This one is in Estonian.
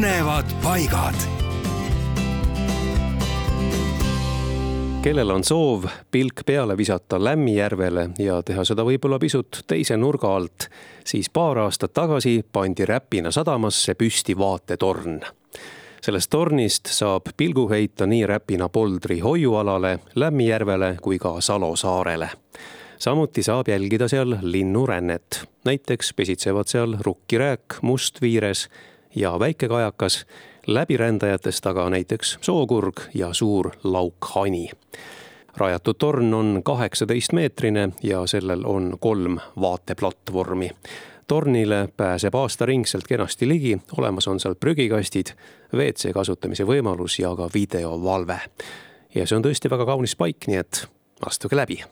põnevad paigad. kellel on soov pilk peale visata Lämmijärvele ja teha seda võib-olla pisut teise nurga alt, siis paar aastat tagasi pandi Räpina sadamasse püsti vaatetorn sellest tornist saab pilgu heita nii Räpina poldri hoiualale, Lämmijärvele kui ka Salo saarele. samuti saab jälgida seal linnurännet, näiteks pesitsevad seal rukkirääk, mustviires ja väikekajakas, läbirändajatest aga näiteks sookurg ja suur laukhani. Rajatud torn on kaheksateistmeetrine ja sellel on kolm vaateplatvormi. Tornile pääseb aastaringselt kenasti ligi, olemas on seal prügikastid, WC kasutamise võimalus ja ka videovalve. ja see on tõesti väga kaunis paik, nii et astuge läbi